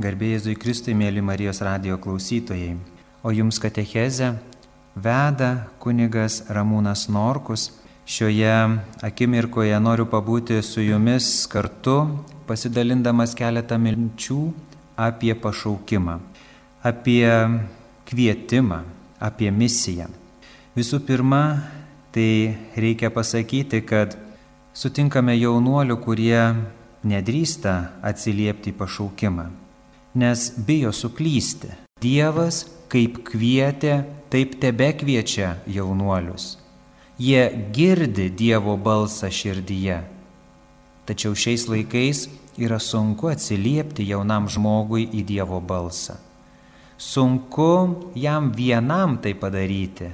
Garbėjai Jėzui Kristui, mėly Marijos radio klausytojai. O jums katechezę veda kunigas Ramūnas Norkus. Šioje akimirkoje noriu pabūti su jumis kartu, pasidalindamas keletą minčių apie pašaukimą, apie kvietimą, apie misiją. Visų pirma, tai reikia pasakyti, kad sutinkame jaunuolių, kurie nedrįsta atsiliepti į pašaukimą, nes bijo suklysti. Dievas kaip kvietė, taip tebe kviečia jaunuolius. Jie girdi Dievo balsą širdyje. Tačiau šiais laikais yra sunku atsiliepti jaunam žmogui į Dievo balsą. Sunku jam vienam tai padaryti.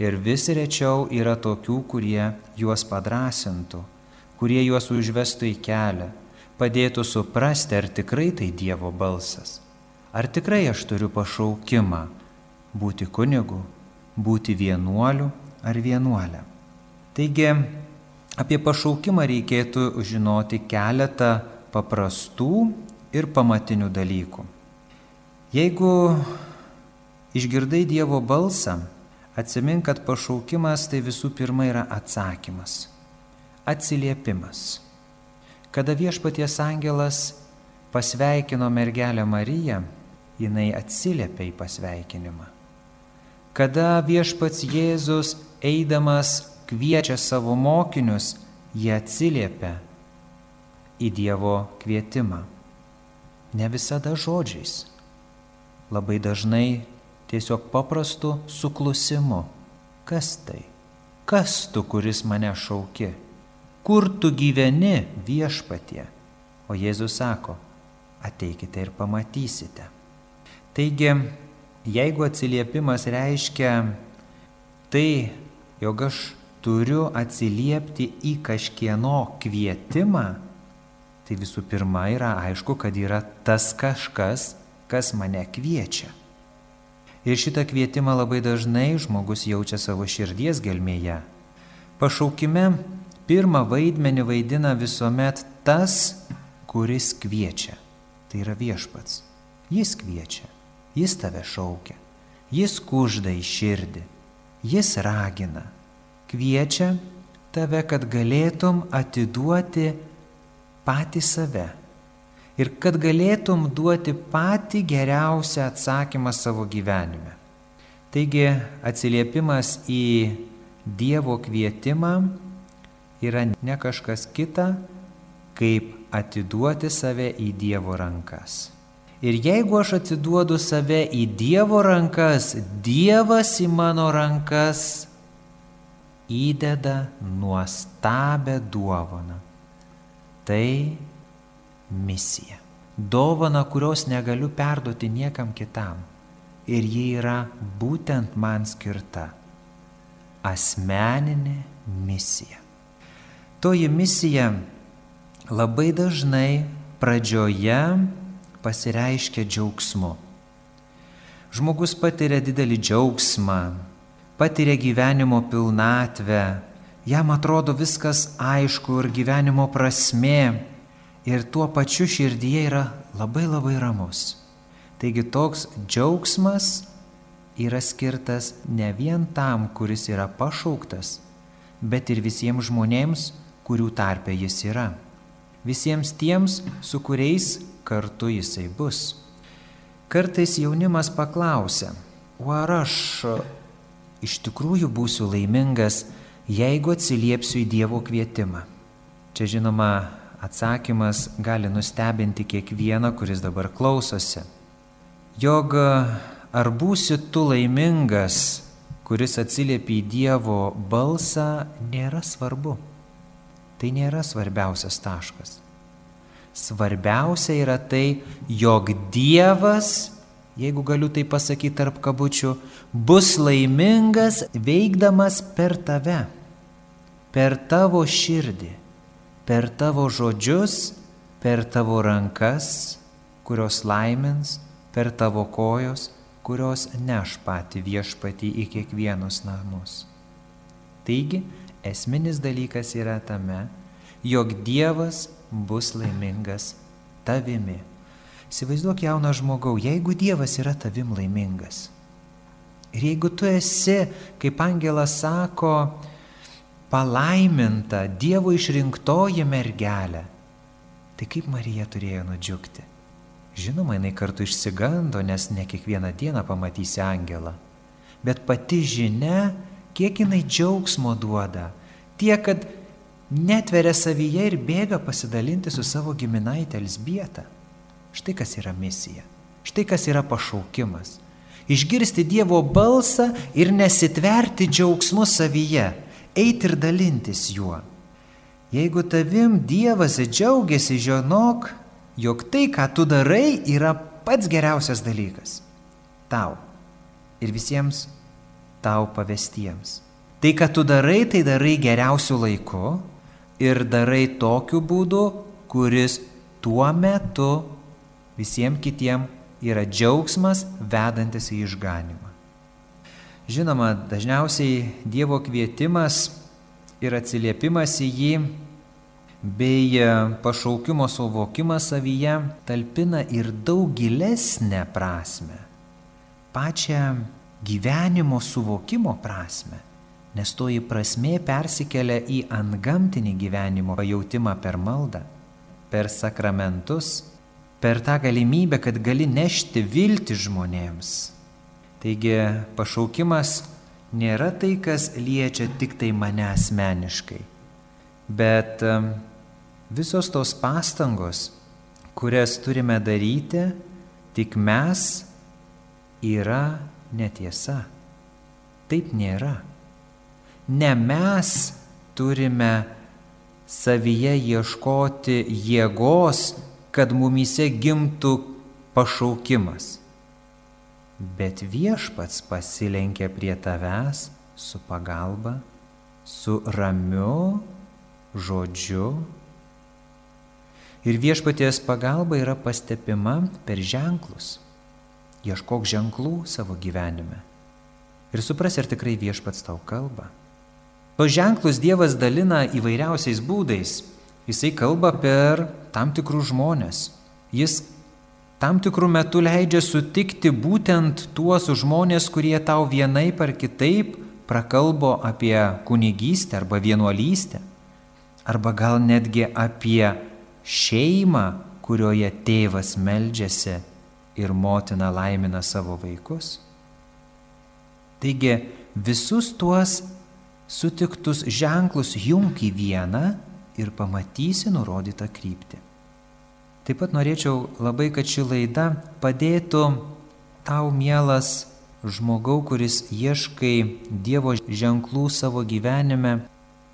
Ir vis rečiau yra tokių, kurie juos padrasintų, kurie juos užvestų į kelią, padėtų suprasti, ar tikrai tai Dievo balsas. Ar tikrai aš turiu pašaukimą būti kunigu, būti vienuoliu ar vienuolę. Taigi, apie pašaukimą reikėtų žinoti keletą paprastų ir pamatinių dalykų. Jeigu išgirdai Dievo balsą, atsimink, kad pašaukimas tai visų pirma yra atsakymas, atsiliepimas. Kada viešpaties angelas pasveikino mergelę Mariją, jinai atsiliepia į pasveikinimą. Kada viešpats Jėzus eidamas kviečia savo mokinius, jie atsiliepia į Dievo kvietimą. Ne visada žodžiais, labai dažnai tiesiog paprastu suklusimu. Kas tai? Kas tu, kuris mane šauki? Kur tu gyveni viešpatie? O Jėzus sako, ateikite ir pamatysite. Taigi, jeigu atsiliepimas reiškia tai, jog aš turiu atsiliepti į kažkieno kvietimą, tai visų pirma yra aišku, kad yra tas kažkas, kas mane kviečia. Ir šitą kvietimą labai dažnai žmogus jaučia savo širdies gelmėje. Pašaukime pirmą vaidmenį vaidina visuomet tas, kuris kviečia. Tai yra viešpats. Jis kviečia. Jis tave šaukia, jis kužda į širdį, jis ragina, kviečia tave, kad galėtum atiduoti patį save ir kad galėtum duoti patį geriausią atsakymą savo gyvenime. Taigi atsiliepimas į Dievo kvietimą yra ne kažkas kita, kaip atiduoti save į Dievo rankas. Ir jeigu aš atsiduodu save į Dievo rankas, Dievas į mano rankas įdeda nuostabę dovaną. Tai misija. Dovana, kurios negaliu perduoti niekam kitam. Ir ji yra būtent man skirta. Asmeninė misija. Toji misija labai dažnai pradžioje pasireiškia džiaugsmu. Žmogus patiria didelį džiaugsmą, patiria gyvenimo pilnatvę, jam atrodo viskas aišku ir gyvenimo prasme ir tuo pačiu širdyje yra labai labai ramus. Taigi toks džiaugsmas yra skirtas ne vien tam, kuris yra pašauktas, bet ir visiems žmonėms, kurių tarpe jis yra. Visiems tiems, su kuriais kartu jisai bus. Kartais jaunimas paklausia, o ar aš iš tikrųjų būsiu laimingas, jeigu atsiliepsiu į Dievo kvietimą? Čia žinoma, atsakymas gali nustebinti kiekvieną, kuris dabar klausosi. Jog ar būsi tu laimingas, kuris atsiliepi į Dievo balsą, nėra svarbu. Tai nėra svarbiausias taškas. Svarbiausia yra tai, jog Dievas, jeigu galiu tai pasakyti tarp kabučių, bus laimingas veikdamas per tave, per tavo širdį, per tavo žodžius, per tavo rankas, kurios laimins, per tavo kojos, kurios neš pati viešpatį į kiekvienus namus. Taigi, esminis dalykas yra tame, jog Dievas bus laimingas tavimi. Įsivaizduok jauną žmogau, jeigu Dievas yra tavim laimingas. Ir jeigu tu esi, kaip angelas sako, palaiminta Dievo išrinktoji mergelė, tai kaip Marija turėjo nudžiugti? Žinoma, jinai kartu išsigando, nes ne kiekvieną dieną pamatysi angelą. Bet pati žinia, kiek jinai džiaugsmo duoda. Tie, kad netveria savyje ir bėga pasidalinti su savo giminaitė Elsbieta. Štai kas yra misija. Štai kas yra pašaukimas. Išgirsti Dievo balsą ir nesitverti džiaugsmu savyje, eiti ir dalintis juo. Jeigu tavim Dievas džiaugiasi, žinok, jog tai, ką tu darai, yra pats geriausias dalykas. Tau ir visiems tau pavestiems. Tai, ką tu darai, tai darai geriausių laiku ir darai tokiu būdu, kuris tuo metu visiems kitiems yra džiaugsmas vedantis į išganimą. Žinoma, dažniausiai Dievo kvietimas ir atsiliepimas į jį bei pašaukimo suvokimas savyje talpina ir daug gilesnę prasme, pačią gyvenimo suvokimo prasme, nes toji prasme persikelia į antgamtinį gyvenimo pajūtimą per maldą, per sakramentus per tą galimybę, kad gali nešti viltį žmonėms. Taigi pašaukimas nėra tai, kas liečia tik tai mane asmeniškai, bet visos tos pastangos, kurias turime daryti, tik mes, yra netiesa. Taip nėra. Ne mes turime savyje ieškoti jėgos kad mumise gimtų pašaukimas. Bet viešpats pasilenkė prie tavęs su pagalba, su ramiu žodžiu. Ir viešpaties pagalba yra pastebima per ženklus. Ieškok ženklų savo gyvenime. Ir supras, ar tikrai viešpats tau kalba. O ženklus Dievas dalina įvairiausiais būdais. Jisai kalba per tam tikrus žmonės. Jis tam tikrų metų leidžia sutikti būtent tuos žmonės, kurie tau vienaip ar kitaip prakalbo apie kunigystę arba vienuolystę. Arba gal netgi apie šeimą, kurioje tėvas meldžiasi ir motina laimina savo vaikus. Taigi visus tuos sutiktus ženklus jung į vieną ir pamatysi nurodytą kryptį. Taip pat norėčiau labai, kad ši laida padėtų tau, mielas žmogau, kuris ieškai Dievo ženklų savo gyvenime,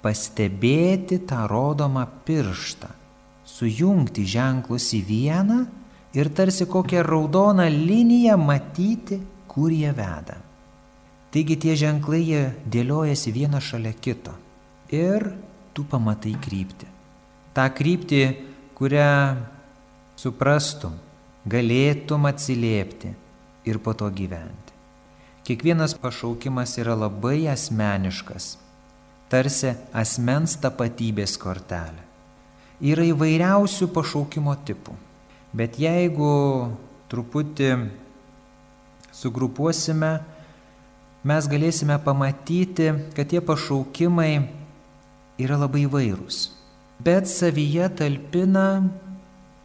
pastebėti tą rodomą pirštą, sujungti ženklus į vieną ir tarsi kokią raudoną liniją matyti, kur jie veda. Taigi tie ženklai jie dėliojasi vieną šalia kito. Ir tu pamatai kryptį. Ta kryptį, kurią suprastum, galėtum atsiliepti ir po to gyventi. Kiekvienas pašaukimas yra labai asmeniškas, tarsi asmens tapatybės kortelė. Yra įvairiausių pašaukimo tipų, bet jeigu truputį sugrupuosime, mes galėsime pamatyti, kad tie pašaukimai yra labai vairūs, bet savyje talpina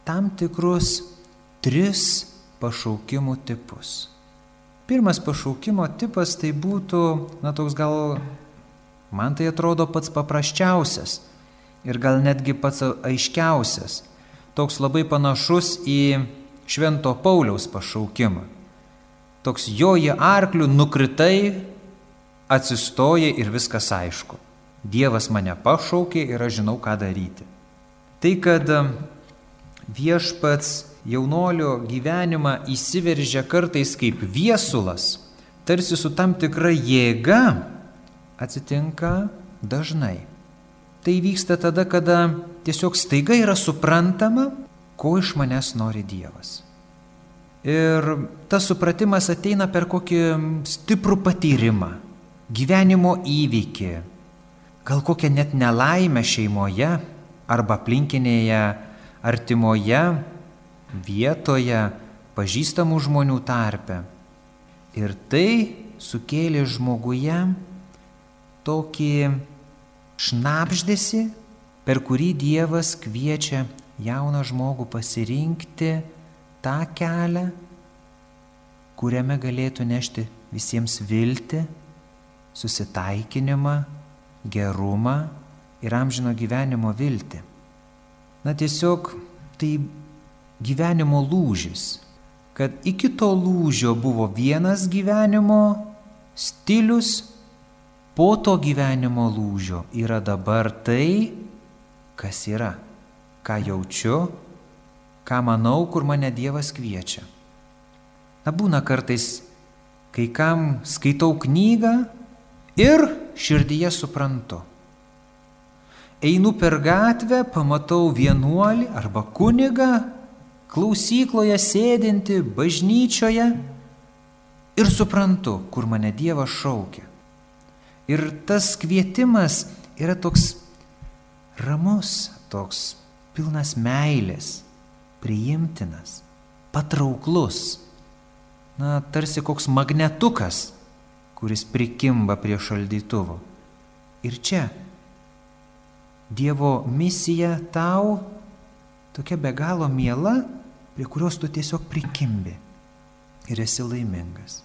tam tikrus tris pašaukimų tipus. Pirmas pašaukimo tipas tai būtų, na toks gal, man tai atrodo pats paprasčiausias ir gal netgi pats aiškiausias. Toks labai panašus į Švento Pauliaus pašaukimą. Toks joji arklių, nukritai, atsistoja ir viskas aišku. Dievas mane pašaukė ir aš žinau, ką daryti. Tai, kad um, viešpats jaunolio gyvenimą įsiveržia kartais kaip viesulas, tarsi su tam tikra jėga, atsitinka dažnai. Tai vyksta tada, kada tiesiog staiga yra suprantama, ko iš manęs nori Dievas. Ir tas supratimas ateina per kokį stiprų patyrimą, gyvenimo įvykį, gal kokią net nelaimę šeimoje arba aplinkinėje artimoje, vietoje, pažįstamų žmonių tarpe. Ir tai sukėlė žmoguje tokį šnapždėsi, per kurį Dievas kviečia jauną žmogų pasirinkti tą kelią, kuriame galėtų nešti visiems viltį, susitaikinimą, gerumą ir amžino gyvenimo viltį. Na tiesiog tai gyvenimo lūžis, kad iki to lūžio buvo vienas gyvenimo stilius, po to gyvenimo lūžio yra dabar tai, kas yra, ką jaučiu, ką manau, kur mane Dievas kviečia. Na būna kartais, kai kam skaitau knygą ir širdyje suprantu. Einu per gatvę, pamatau vienuolį arba kunigą, klausykloje sėdinti, bažnyčioje ir suprantu, kur mane Dievas šaukia. Ir tas kvietimas yra toks ramus, toks pilnas meilės, priimtinas, patrauklus na, tarsi koks magnetukas, kuris prikimba prie šaldytuvo. Ir čia Dievo misija tau tokia be galo miela, prie kurios tu tiesiog prikimbi ir esi laimingas.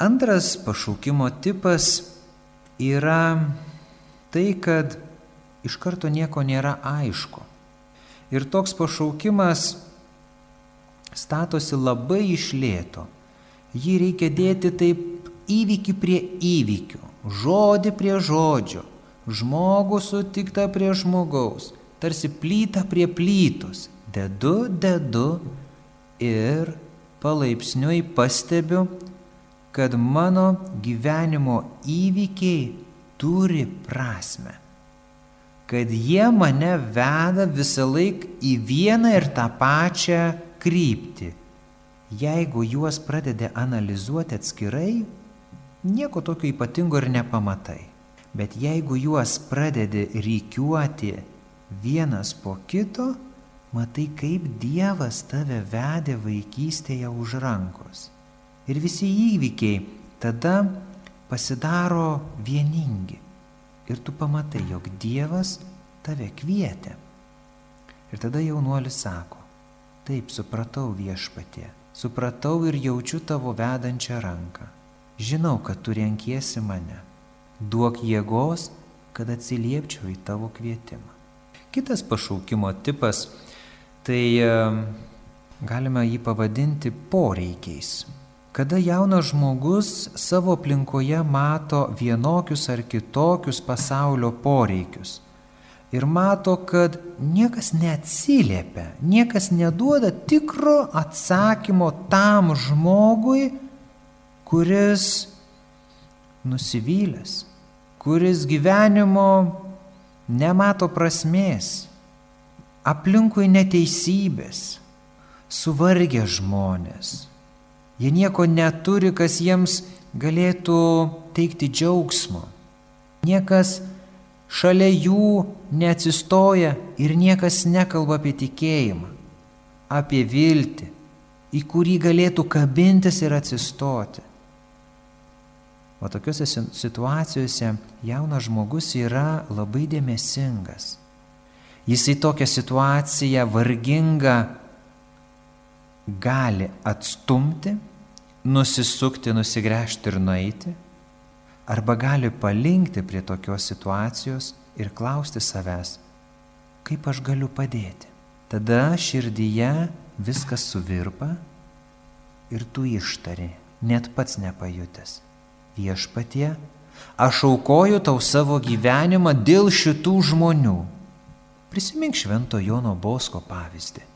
Antras pašaukimo tipas yra tai, kad iš karto nieko nėra aišku. Ir toks pašaukimas statosi labai išlėto. Jį reikia dėti taip įvykį prie įvykių, žodį prie žodžio, žmogų sutiktą prie žmogaus, tarsi plytą prie plytos. Dedu, dedu ir palaipsniui pastebiu, kad mano gyvenimo įvykiai turi prasme. Kad jie mane veda visą laiką į vieną ir tą pačią kryptį. Jeigu juos pradedi analizuoti atskirai, nieko tokio ypatingo ir nepamatai. Bet jeigu juos pradedi rykiuoti vienas po kito, matai, kaip Dievas tave vedė vaikystėje už rankos. Ir visi įvykiai tada pasidaro vieningi. Ir tu pamatai, jog Dievas tave kvietė. Ir tada jaunuolis sako, Taip, supratau viešpatie, supratau ir jaučiu tavo vedančią ranką. Žinau, kad tu renkiesi mane. Duok jėgos, kad atsiliepčiau į tavo kvietimą. Kitas pašaukimo tipas, tai galime jį pavadinti poreikiais. Kada jaunas žmogus savo aplinkoje mato vienokius ar kitokius pasaulio poreikius ir mato, kad niekas neatsiliepia, niekas neduoda tikro atsakymo tam žmogui, kuris nusivylęs, kuris gyvenimo nemato prasmės, aplinkui neteisybės, suvargę žmonės. Jie nieko neturi, kas jiems galėtų teikti džiaugsmo. Niekas šalia jų neatsistoja ir niekas nekalba apie tikėjimą, apie viltį, į kurį galėtų kabintis ir atsistoti. O tokiuose situacijose jaunas žmogus yra labai dėmesingas. Jisai tokią situaciją vargingą gali atstumti, nusisukti, nusigręžti ir nueiti arba gali palinkti prie tokios situacijos ir klausti savęs, kaip aš galiu padėti. Tada širdyje viskas suvirpa ir tu ištari, net pats nepajutęs. Viešpatie, aš aukoju tau savo gyvenimą dėl šitų žmonių. Prisimink Švento Jono Bosko pavyzdį.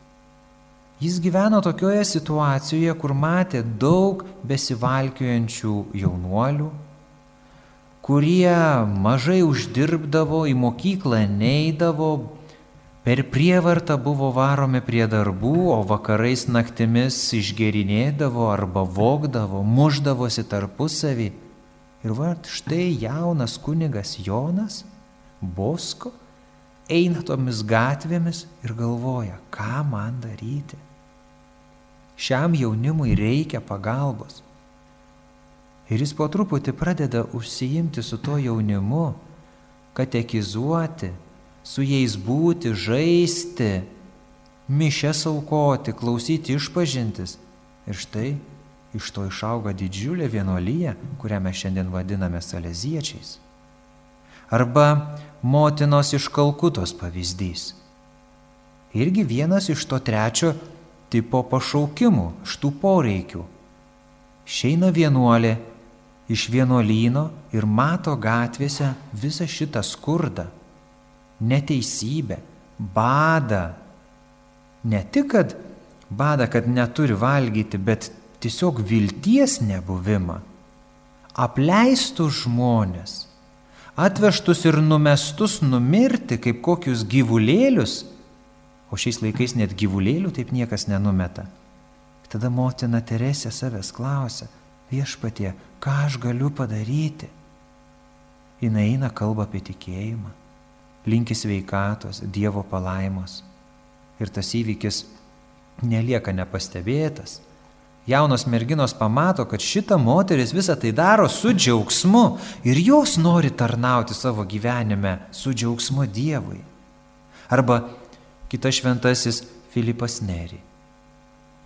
Jis gyveno tokioje situacijoje, kur matė daug besivalkiojančių jaunuolių, kurie mažai uždirbdavo, į mokyklą neidavo, per prievartą buvo varomi prie darbų, o vakarais naktimis išgerinėdavo arba vogdavo, muždavosi tarpusavį. Ir va, štai jaunas kunigas Jonas, Bosko, eina tomis gatvėmis ir galvoja, ką man daryti. Šiam jaunimui reikia pagalbos. Ir jis po truputį pradeda užsiimti su to jaunimu, katekizuoti, su jais būti, žaisti, mišes aukoti, klausyti išpažintis. Ir štai iš to išauga didžiulė vienuolyje, kurią mes šiandien vadiname saleziečiais. Arba motinos iš Kalkutos pavyzdys. Irgi vienas iš to trečio tipo pašaukimų, štų poreikių. Šeina vienuolė iš vienuolyno ir mato gatvėse visą šitą skurdą, neteisybę, badą. Ne tik, kad badą, kad neturi valgyti, bet tiesiog vilties nebuvimą. Apleistus žmonės, atvežtus ir numestus numirti kaip kokius gyvulėlius, o šiais laikais net gyvulėlių taip niekas nenumeta. Tada motina Teresė savęs klausia, viešpatie, ką aš galiu padaryti? Jis eina kalba apie tikėjimą, linki sveikatos, Dievo palaimos. Ir tas įvykis nelieka nepastebėtas. Jaunos merginos pamato, kad šita moteris visą tai daro su džiaugsmu ir jos nori tarnauti savo gyvenime su džiaugsmu Dievui. Arba kitas šventasis Filipas Neri.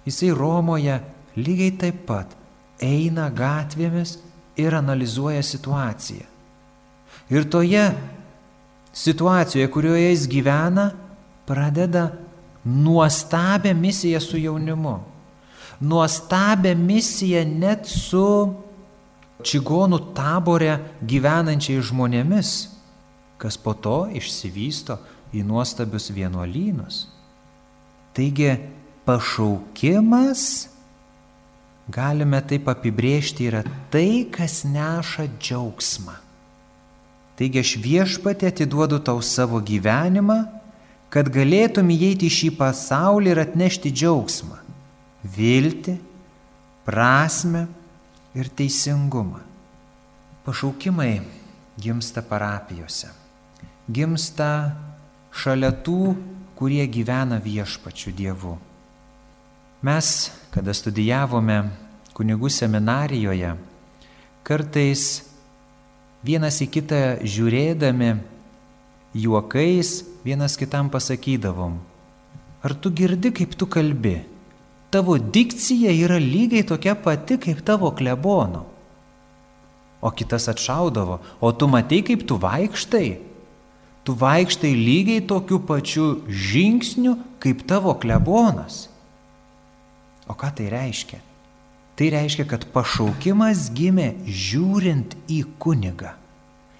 Jisai Romoje lygiai taip pat eina gatvėmis ir analizuoja situaciją. Ir toje situacijoje, kurioje jis gyvena, pradeda nuostabę misiją su jaunimu. Nuostabę misiją net su čigonų taborė gyvenančiai žmonėmis, kas po to išsivysto į nuostabius vienuolynus. Taigi pašaukimas galime taip apibrėžti, yra tai, kas neša džiaugsmą. Taigi aš viešpatė atiduodu tau savo gyvenimą, kad galėtum įeiti į šį pasaulį ir atnešti džiaugsmą, viltį, prasme ir teisingumą. Pašaukimai gimsta parapijose, gimsta šalia tų, kurie gyvena viešpačiu Dievu. Mes, kada studijavome kunigų seminarijoje, kartais vienas į kitą žiūrėdami, juokais vienas kitam pasakydavom, ar tu girdi, kaip tu kalbi? Tavo dikcija yra lygiai tokia pati kaip tavo klebono. O kitas atšaudavo, o tu matei, kaip tu vaikštai? Tu vaikštai lygiai tokiu pačiu žingsniu kaip tavo klebonas. O ką tai reiškia? Tai reiškia, kad pašaukimas gimė žiūrint į kunigą,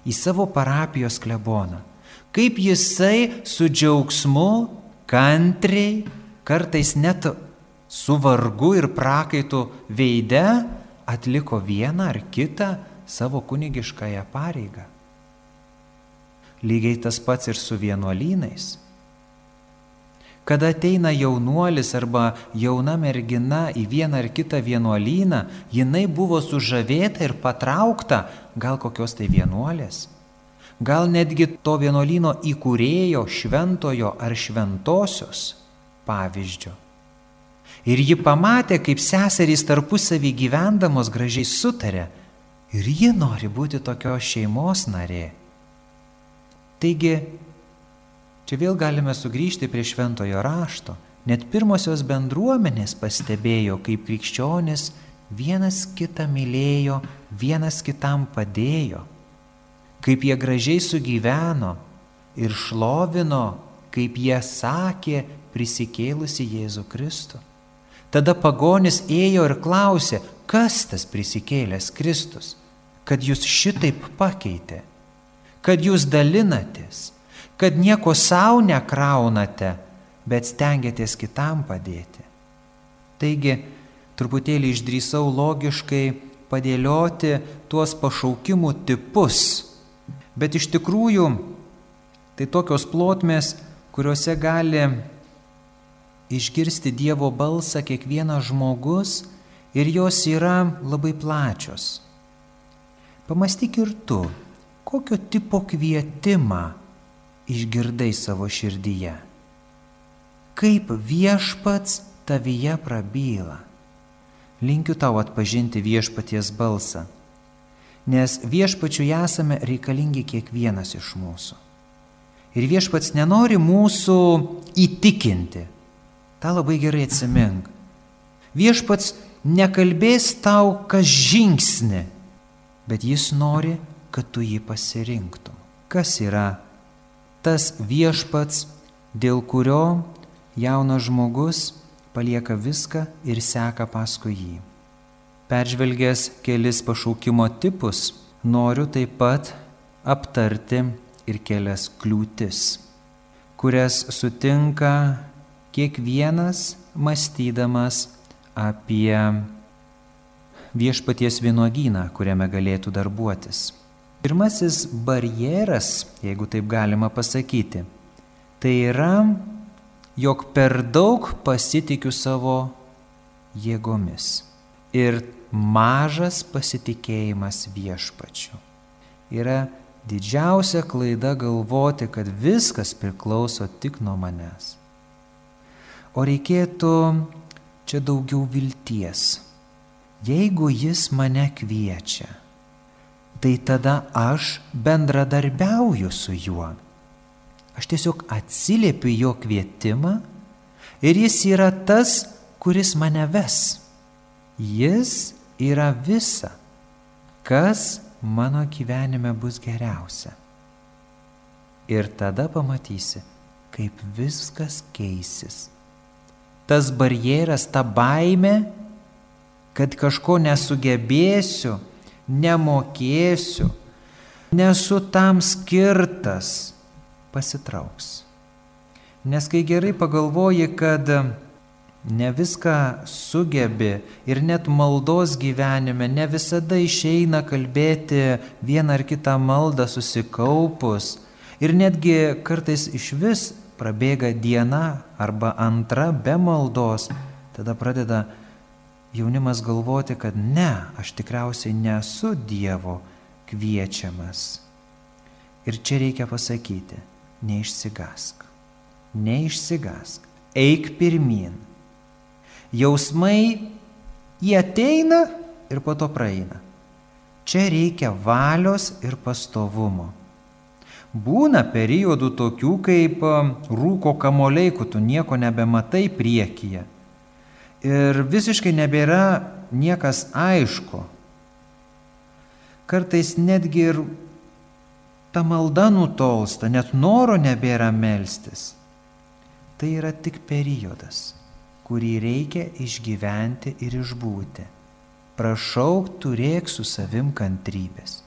į savo parapijos kleboną. Kaip jisai su džiaugsmu, kantriai, kartais net su vargu ir prakaitu veide atliko vieną ar kitą savo kunigiškąją pareigą. Lygiai tas pats ir su vienuolynais. Kada ateina jaunuolis arba jauna mergina į vieną ar kitą vienuolyną, jinai buvo sužavėta ir patraukta gal kokios tai vienuolės, gal netgi to vienuolyno įkūrėjo, šventojo ar šventosios pavyzdžio. Ir ji pamatė, kaip seserys tarpusavį gyvendamos gražiai sutarė ir ji nori būti tokios šeimos narė. Taigi Čia vėl galime sugrįžti prie šventojo rašto. Net pirmosios bendruomenės pastebėjo, kaip krikščionis vienas kitą mylėjo, vienas kitam padėjo, kaip jie gražiai sugyveno ir šlovino, kaip jie sakė prisikėlusi Jėzų Kristų. Tada pagonis ėjo ir klausė, kas tas prisikėlęs Kristus, kad jūs šitaip pakeitė, kad jūs dalinatės, kad nieko savo nekraunate, bet stengiatės kitam padėti. Taigi, truputėlį išdrysau logiškai padėlioti tuos pašaukimų tipus, bet iš tikrųjų tai tokios plotmės, kuriuose gali išgirsti Dievo balsą kiekvienas žmogus ir jos yra labai plačios. Pamastyk ir tu, kokio tipo kvietimą išgirdai savo širdyje. Kaip viešpats tavyje prabyla. Linkiu tau atpažinti viešpaties balsą, nes viešpačiui esame reikalingi kiekvienas iš mūsų. Ir viešpats nenori mūsų įtikinti. Ta labai gerai atsimink. Viešpats nekalbės tau kas žingsnį, bet jis nori, kad tu jį pasirinktum. Kas yra tas viešpats, dėl kurio jaunas žmogus palieka viską ir seka paskui jį. Peržvelgęs kelis pašaukimo tipus, noriu taip pat aptarti ir kelias kliūtis, kurias sutinka kiekvienas mąstydamas apie viešpaties vynogyną, kuriame galėtų darbuotis. Pirmasis barjeras, jeigu taip galima pasakyti, tai yra jog per daug pasitikiu savo jėgomis ir mažas pasitikėjimas viešpačiu. Yra didžiausia klaida galvoti, kad viskas priklauso tik nuo manęs. O reikėtų čia daugiau vilties. Jeigu jis mane kviečia, tai tada aš bendradarbiauju su juo. Aš tiesiog atsiliepiu jo kvietimą ir jis yra tas, kuris mane ves. Jis yra visa, kas mano gyvenime bus geriausia. Ir tada pamatysi, kaip viskas keisis. Tas barjeras, ta baime, kad kažko nesugebėsiu, nemokėsiu, nesu tam skirtas pasitrauks. Nes kai gerai pagalvoji, kad ne viską sugebi ir net maldos gyvenime ne visada išeina kalbėti vieną ar kitą maldą susikaupus ir netgi kartais iš vis prabėga diena arba antra be maldos, tada pradeda jaunimas galvoti, kad ne, aš tikriausiai nesu Dievo kviečiamas. Ir čia reikia pasakyti, neišsigask. Neišsigask. Eik pirmin. Jausmai jie ateina ir po to praeina. Čia reikia valios ir pastovumo. Būna periodų tokių kaip um, rūko kamoliai, kur tu nieko nebematai priekyje. Ir visiškai nebėra niekas aišku. Kartais netgi ir ta malda nutolsta, net noro nebėra melstis. Tai yra tik periodas, kurį reikia išgyventi ir išbūti. Prašau, turėk su savim kantrybės.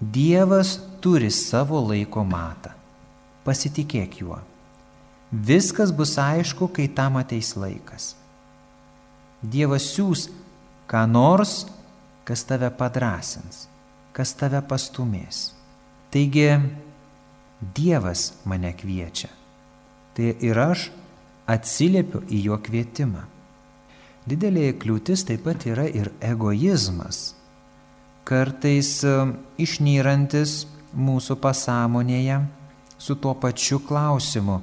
Dievas turi savo laiko matą. Pasitikėk juo. Viskas bus aišku, kai tam ateis laikas. Dievas siūs ką nors, kas tave padrasins, kas tave pastumės. Taigi Dievas mane kviečia. Tai ir aš atsiliepiu į jo kvietimą. Didelė kliūtis taip pat yra ir egoizmas, kartais e, išnyrantis mūsų pasąmonėje su tuo pačiu klausimu,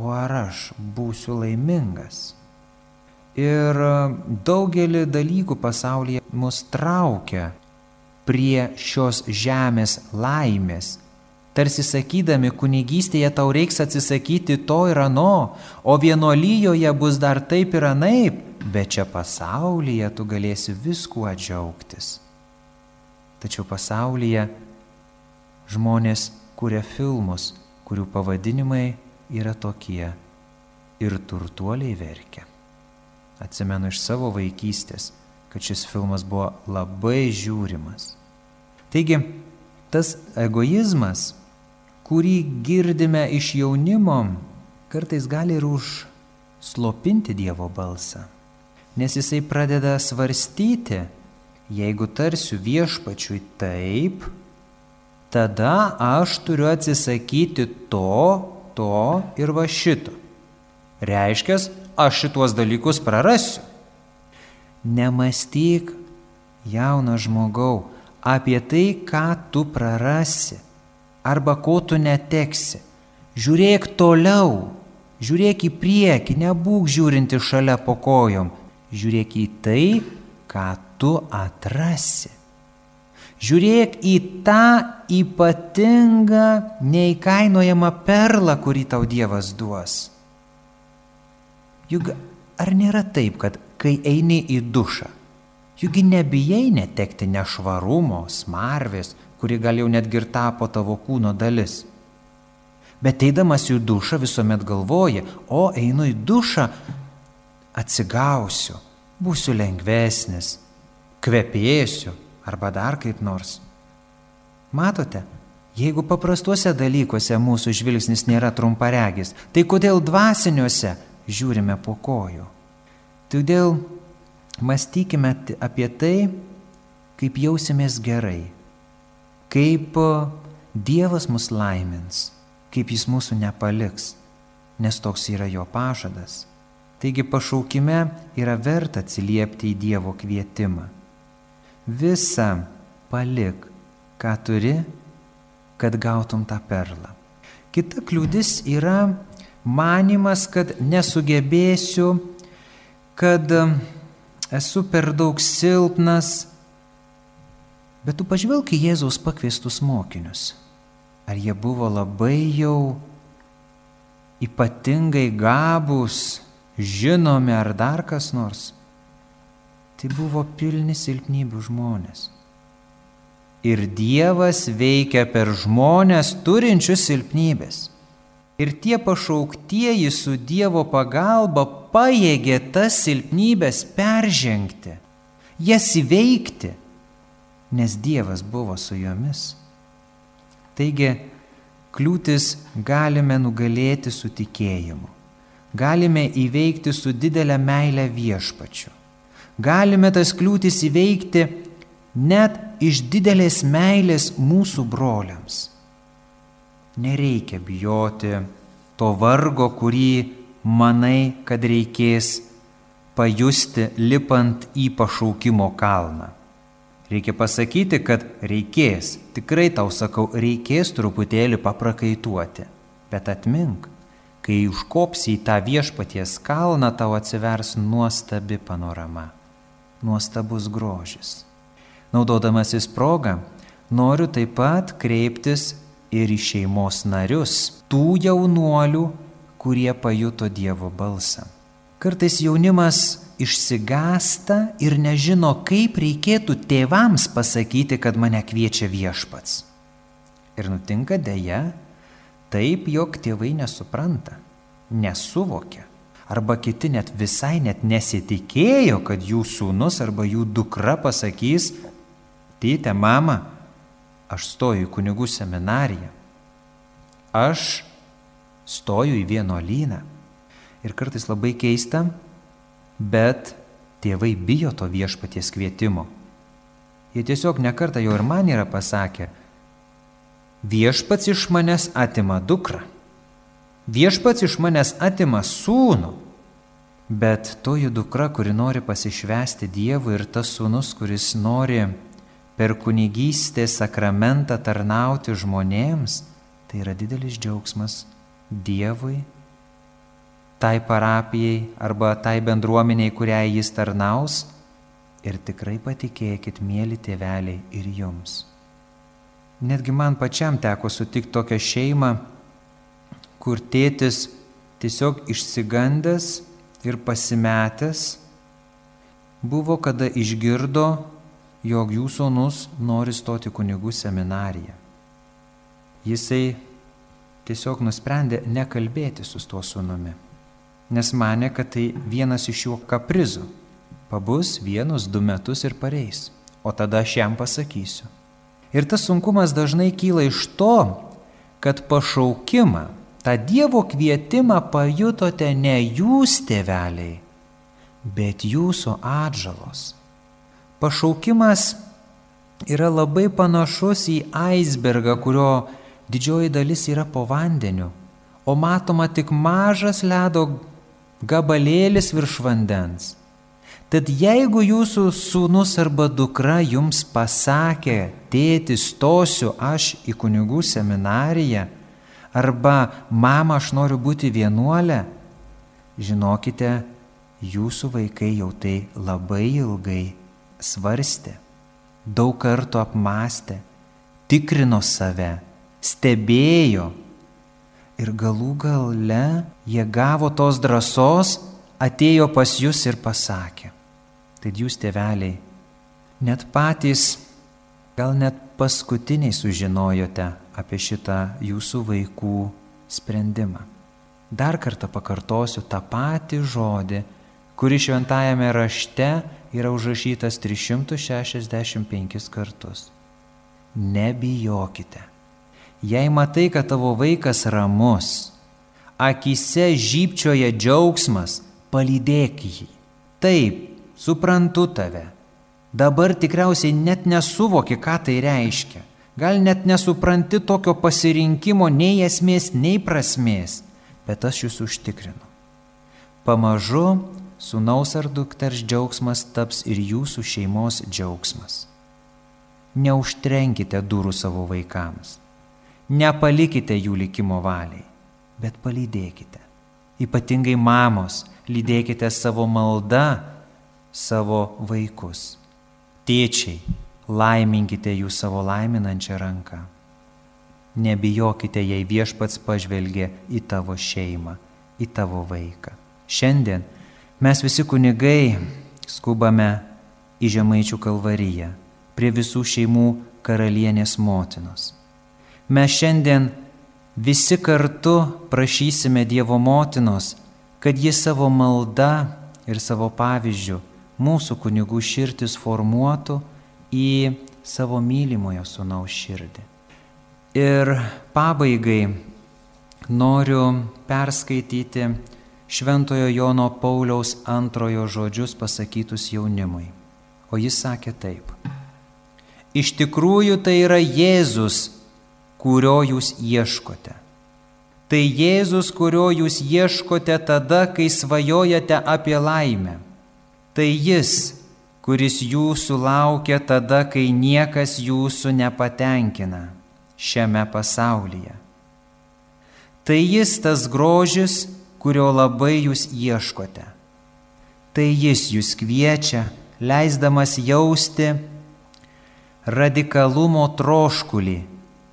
o ar aš būsiu laimingas? Ir e, daugelį dalykų pasaulyje mus traukia prie šios žemės laimės. Tarsi sakydami, kunigystėje tau reiks atsisakyti to ir ano, o vienolyjoje bus dar taip ir anaip, bet čia pasaulyje tu galėsi viskuo džiaugtis. Tačiau pasaulyje žmonės kuria filmus, kurių pavadinimai yra tokie ir turtuoliai verkia. Atsimenu iš savo vaikystės kad šis filmas buvo labai žiūrimas. Taigi, tas egoizmas, kurį girdime iš jaunimo, kartais gali ir užslopinti Dievo balsą, nes jisai pradeda svarstyti, jeigu tarsiu viešpačiui taip, tada aš turiu atsisakyti to, to ir va šito. Reiškia, aš šituos dalykus prarasiu. Nemastyk, jaunas žmogau, apie tai, ką tu prarasi arba ko tu neteksi. Žiūrėk toliau, Žiūrėk į priekį, nebūk žiūrinti šalia po kojom. Žiūrėk į tai, ką tu atrasi. Žiūrėk į tą ypatingą, neįkainojamą perlą, kurį tau Dievas duos. Juk ar nėra taip, kad kai eini į dušą, jugi nebijai netekti nešvarumo, smarvės, kuri gal jau netgi ir tapo tavo kūno dalis. Bet eidamas į dušą visuomet galvoji, o einu į dušą, atsigausiu, būsiu lengvesnis, kvepėsiu arba dar kaip nors. Matote, jeigu paprastuose dalykuose mūsų žvilgsnis nėra trumparegis, tai kodėl dvasiniuose žiūrime po kojų? Todėl mąstykime apie tai, kaip jausimės gerai, kaip Dievas mus laimins, kaip Jis mūsų nepaliks, nes toks yra Jo pažadas. Taigi pašaukime yra verta atsiliepti į Dievo kvietimą. Visa palik, ką turi, kad gautum tą perlą. Kita kliūdis yra manimas, kad nesugebėsiu, kad esu per daug silpnas, Bet tu pažvelk į Jėzaus pakviestus mokinius. Ar jie buvo labai jau ypatingai gabus, žinomi ar dar kas nors? Tai buvo pilni silpnybių žmonės. Ir Dievas veikia per žmonės turinčius silpnybės. Ir tie pašauktieji su Dievo pagalba pajėgė tas silpnybės peržengti, jas įveikti nes Dievas buvo su jomis. Taigi, kliūtis galime nugalėti su tikėjimu. Galime įveikti su didelė meilė viešpačiu. Galime tas kliūtis įveikti net iš didelės meilės mūsų broliams. Nereikia bijoti to vargo, kurį manai, kad reikės pajusti lipant į pašaukimo kalną. Reikia pasakyti, kad reikės, tikrai tau sakau, reikės truputėlį paprakaituoti. Bet atmink, kai užkopsi į tą viešpaties kalną, tau atsivers nuostabi panorama, nuostabus grožis. Naudodamasis progą, noriu taip pat kreiptis ir į šeimos narius, tų jaunuolių, kurie pajuto Dievo balsą. Kartais jaunimas išsigasta ir nežino, kaip reikėtų tėvams pasakyti, kad mane kviečia viešpats. Ir nutinka dėja taip, jog tėvai nesupranta, nesuvokia. Arba kiti net visai net nesitikėjo, kad jų sūnus arba jų dukra pasakys, tėtė, mama, aš stoju į kunigų seminariją, aš stoju į vienuolyną. Ir kartais labai keista, bet tėvai bijo to viešpaties kvietimo. Jie tiesiog nekarta jau ir man yra pasakę, viešpats iš manęs atima dukrą, viešpats iš manęs atima sūnų, bet toji dukra, kuri nori pasišvesti Dievui ir tas sūnus, kuris nori per kunigystės sakramentą tarnauti žmonėms, tai yra didelis džiaugsmas Dievui tai parapijai arba tai bendruomeniai, kuriai jis tarnaus. Ir tikrai patikėkit, mėly tėveliai, ir jums. Netgi man pačiam teko sutikti tokią šeimą, kur tėtis tiesiog išsigandęs ir pasimetęs buvo, kada išgirdo, jog jų sūnus nori stoti kunigų seminariją. Jisai tiesiog nusprendė nekalbėti su tuo sūnumi nes mane, kad tai vienas iš jo kaprizų. Pabus vienus du metus ir pareis, o tada aš jam pasakysiu. Ir tas sunkumas dažnai kyla iš to, kad pašaukimą, tą Dievo kvietimą pajutote ne jūs tėveliai, bet jūsų atžalos. Pašaukimas yra labai panašus į aisbergą, kurio didžioji dalis yra po vandeniu, o matoma tik mažas ledo gabalėlis virš vandens. Tad jeigu jūsų sūnus arba dukra jums pasakė, tėti, stosiu aš į kunigų seminariją, arba mama, aš noriu būti vienuolė, žinokite, jūsų vaikai jau tai labai ilgai svarstė, daug kartų apmastė, tikrino save, stebėjo ir galų gale jie gavo tos drąsos, atėjo pas jūs ir pasakė. Tai jūs tėveliai, net patys, gal net paskutiniai sužinojote apie šitą jūsų vaikų sprendimą. Dar kartą pakartosiu tą patį žodį, kuris šventajame rašte yra užrašytas 365 kartus. Nebijokite. Jei matai, kad tavo vaikas ramus, akise žypčioja džiaugsmas, palydėk jį. Taip, suprantu tave. Dabar tikriausiai net nesuvoki, ką tai reiškia. Gal net nesupranti tokio pasirinkimo nei esmės, nei prasmės, bet aš jūs užtikrinu. Pamažu Sūnaus ar dukters džiaugsmas taps ir jūsų šeimos džiaugsmas. Neužtrenkite durų savo vaikams. Nepalikite jų likimo valiai, bet palydėkite. Ypatingai mamos, lydėkite savo maldą savo vaikus. Tėčiai, laiminkite jų savo laiminančią ranką. Nebijokite, jei viešpats pažvelgia į tavo šeimą, į tavo vaiką. Šiandien Mes visi kunigai skubame į Žemaičių kalvariją, prie visų šeimų karalienės motinos. Mes šiandien visi kartu prašysime Dievo motinos, kad ji savo malda ir savo pavyzdžių mūsų kunigų širdis formuotų į savo mylimojo sunaus širdį. Ir pabaigai noriu perskaityti Šventojo Jono Pauliaus antrojo žodžius pasakytus jaunimui. O jis sakė taip. Iš tikrųjų tai yra Jėzus, kurio jūs ieškote. Tai Jėzus, kurio jūs ieškote tada, kai svajojate apie laimę. Tai Jis, kuris jūsų laukia tada, kai niekas jūsų nepatenkina šiame pasaulyje. Tai Jis tas grožis, kurio labai jūs ieškote. Tai jis jūs kviečia, leisdamas jausti radikalumo troškulį,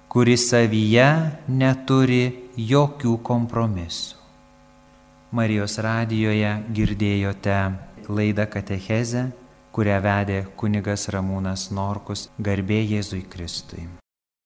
kuris savyje neturi jokių kompromisų. Marijos radijoje girdėjote laidą Katechezę, kurią vedė kunigas Ramūnas Norkus garbė Jėzui Kristui.